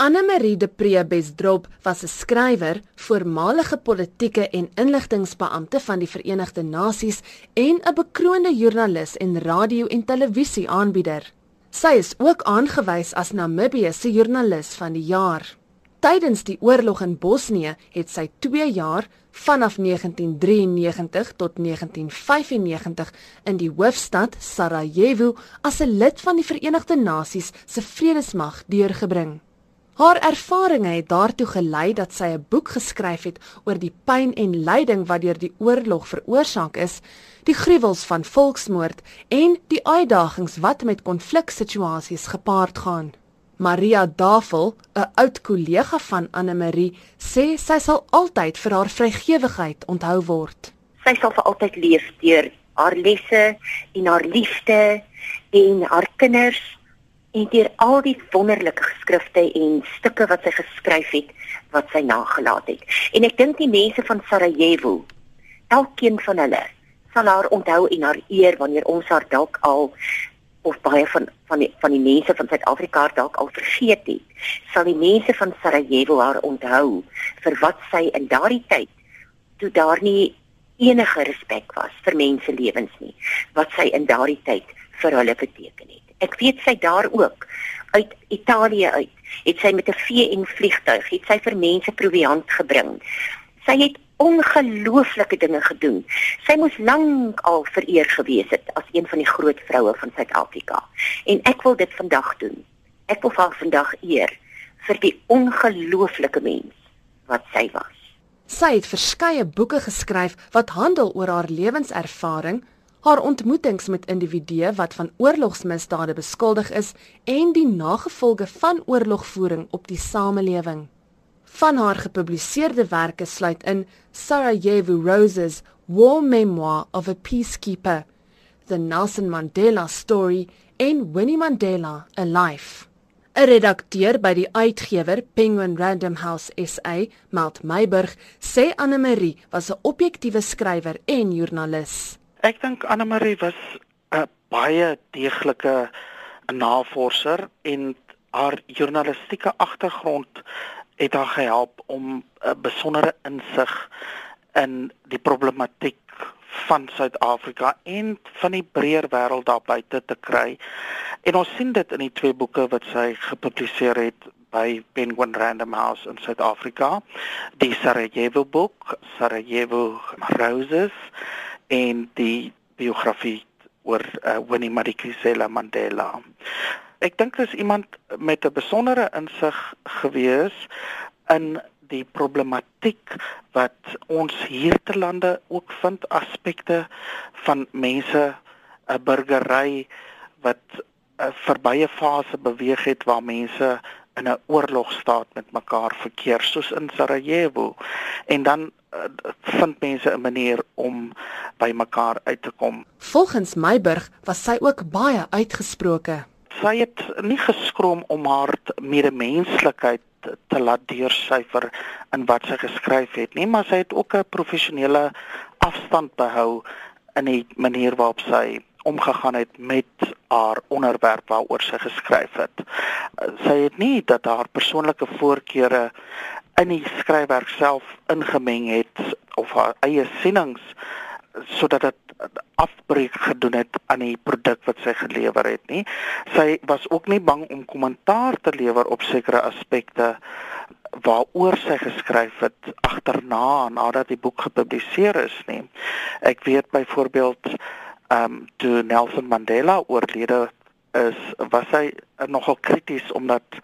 Anne-Marie de Pre Besdrop was 'n skrywer, voormalige politieke en inligtingbeampte van die Verenigde Nasies en 'n bekroonde joernalis en radio- en televisie-aanbieder. Sy is ook aangewys as Namibië se joernalis van die jaar. Tydens die oorlog in Bosnië het sy 2 jaar vanaf 1993 tot 1995 in die hoofstad Sarajevo as 'n lid van die Verenigde Nasies se vredesmag deurgebring. Haar ervarings het daartoe gelei dat sy 'n boek geskryf het oor die pyn en lyding wat deur die oorlog veroorsaak is, die gruwels van volksmoord en die uitdagings wat met konfliksituasies gepaard gaan. Maria Davel, 'n oud kollega van Anne Marie, sê sy sal altyd vir haar vrygewigheid onthou word. Sy sal vir altyd leef deur haar lesse en haar liefde en haar kinders en deur al die wonderlike geskrifte en stukke wat sy geskryf het wat sy nagelaat het. En ek dink die mense van Sarajevo, elkeen van hulle sal haar onthou en haar eer wanneer ons haar dalk al of baie van van die van die mense van Suid-Afrika dalk al vergeet het, sal die mense van Sarajevo haar onthou vir wat sy in daardie tyd toe daar nie enige respek was vir mense lewens nie, wat sy in daardie tyd vir hulle beteken het. Ek weet sy daar ook uit Italië uit, het sy met 'n vee en vliegtuig, het sy vir mense proviant gebring. Sy het ongelooflike dinge gedoen. Sy moes lank al vereer gewees het as een van die groot vroue van Suid-Afrika. En ek wil dit vandag doen. Ek wil haar vandag eer vir die ongelooflike mens wat sy was. Sy het verskeie boeke geskryf wat handel oor haar lewenservaring, haar ontmoetings met individue wat van oorlogsmisdade beskuldig is en die nagevolge van oorlogvoering op die samelewing. Van haar gepubliseerde werke sluit in Sarajevo Roses War Memoir of a Peacekeeper, The Nelson Mandela Story en Winnie Mandela A Life. 'n Redakteur by die uitgewer Penguin Random House SA, Malt Meiburg, sê Anne Marie was 'n objektiewe skrywer en joernalis. Ek dink Anne Marie was 'n baie deeglike navorser en haar journalistieke agtergrond het haar gehelp om 'n besondere insig in die problematiek van Suid-Afrika en van die breër wêreld daar buite te kry. En ons sien dit in die twee boeke wat sy gepubliseer het by Penguin Random House in Suid-Afrika, die Sarajevo boek, Sarajevo Roses en die biografie oor uh, Winnie Madikizela Mandela. Ek dink dis iemand met 'n besondere insig gewees in die problematiek wat ons hiertelande ook vind aspekte van mense 'n burgery wat 'n verbye fase beweeg het waar mense in 'n oorlogstaat met mekaar verkeer soos in Sarajevo en dan uh, vind mense 'n manier om by mekaar uit te kom. Volgens Meiburg was sy ook baie uitgesproke sy het nie geskroom om haar medemenslikheid te laat deursyfer in wat sy geskryf het nie, maar sy het ook 'n professionele afstand behou in die manier waarop sy omgegaan het met haar onderwerp waaroor sy geskryf het. Sy het nie dat haar persoonlike voorkeure in die skryfwerk self ingemeng het of haar eie sienings sodat dit afbreek gedoen het aan die produk wat sy gelewer het nie. Sy was ook nie bang om kommentaar te lewer op sekere aspekte waaroor sy geskryf het agterna nadat die boek gepubliseer is nie. Ek weet byvoorbeeld ehm um, toe Nelson Mandela oorlede is, was hy nogal krities omdat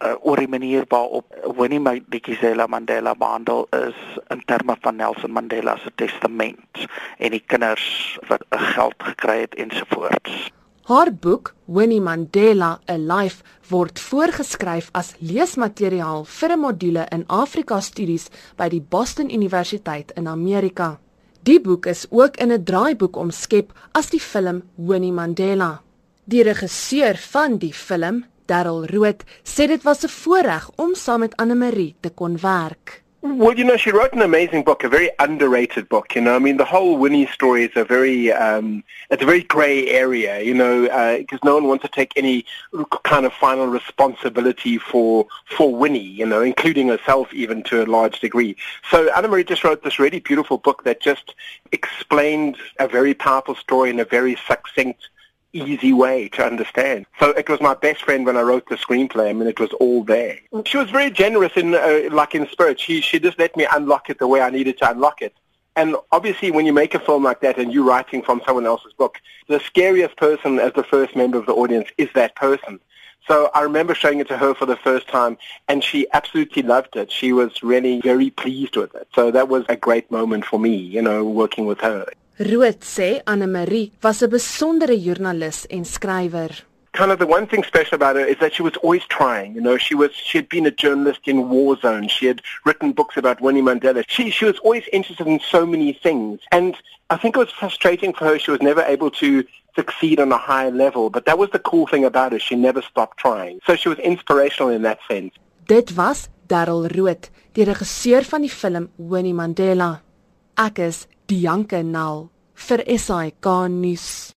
uh, oor die manier waarop Winnie Madikizela Mandela behandel is in terme van Nelson Mandela se testament en die kinders wat geld gekry het ensovoorts. Haar boek Winnie Mandela A Life word voorgeskryf as leesmateriaal vir 'n module in Afrika studies by die Boston Universiteit in Amerika. Die boek is ook in 'n draaiboek omskep as die film Winnie Mandela. Die regisseur van die film, Darryl Rood sê dit was 'n voorreg om saam met Anne Marie te kon werk. Well, you know, she wrote an amazing book, a very underrated book. You know, I mean, the whole Winnie story is a very, um, it's a very grey area. You know, because uh, no one wants to take any kind of final responsibility for for Winnie. You know, including herself, even to a large degree. So Anna Marie just wrote this really beautiful book that just explained a very powerful story in a very succinct easy way to understand. So it was my best friend when I wrote the screenplay. I mean, it was all there. She was very generous in, uh, like in spirit. She she just let me unlock it the way I needed to unlock it. And obviously, when you make a film like that and you're writing from someone else's book, the scariest person as the first member of the audience is that person. So I remember showing it to her for the first time, and she absolutely loved it. She was really very pleased with it. So that was a great moment for me, you know, working with her. Rood sê Anne Marie was 'n besondere joernalis en skrywer. Kind of the one thing special about her is that she was always trying. You know, she was she had been a journalist in war zones. She had written books about Winnie Mandela. She she was always interested in so many things, and I think it was frustrating for her. She was never able to succeed on a high level, but that was the cool thing about her. She never stopped trying. So she was inspirational in that sense. Dit was Darryl Rood, die regisseur van die film Winnie Mandela. Ek is Dianke Nal vir SAK nuus.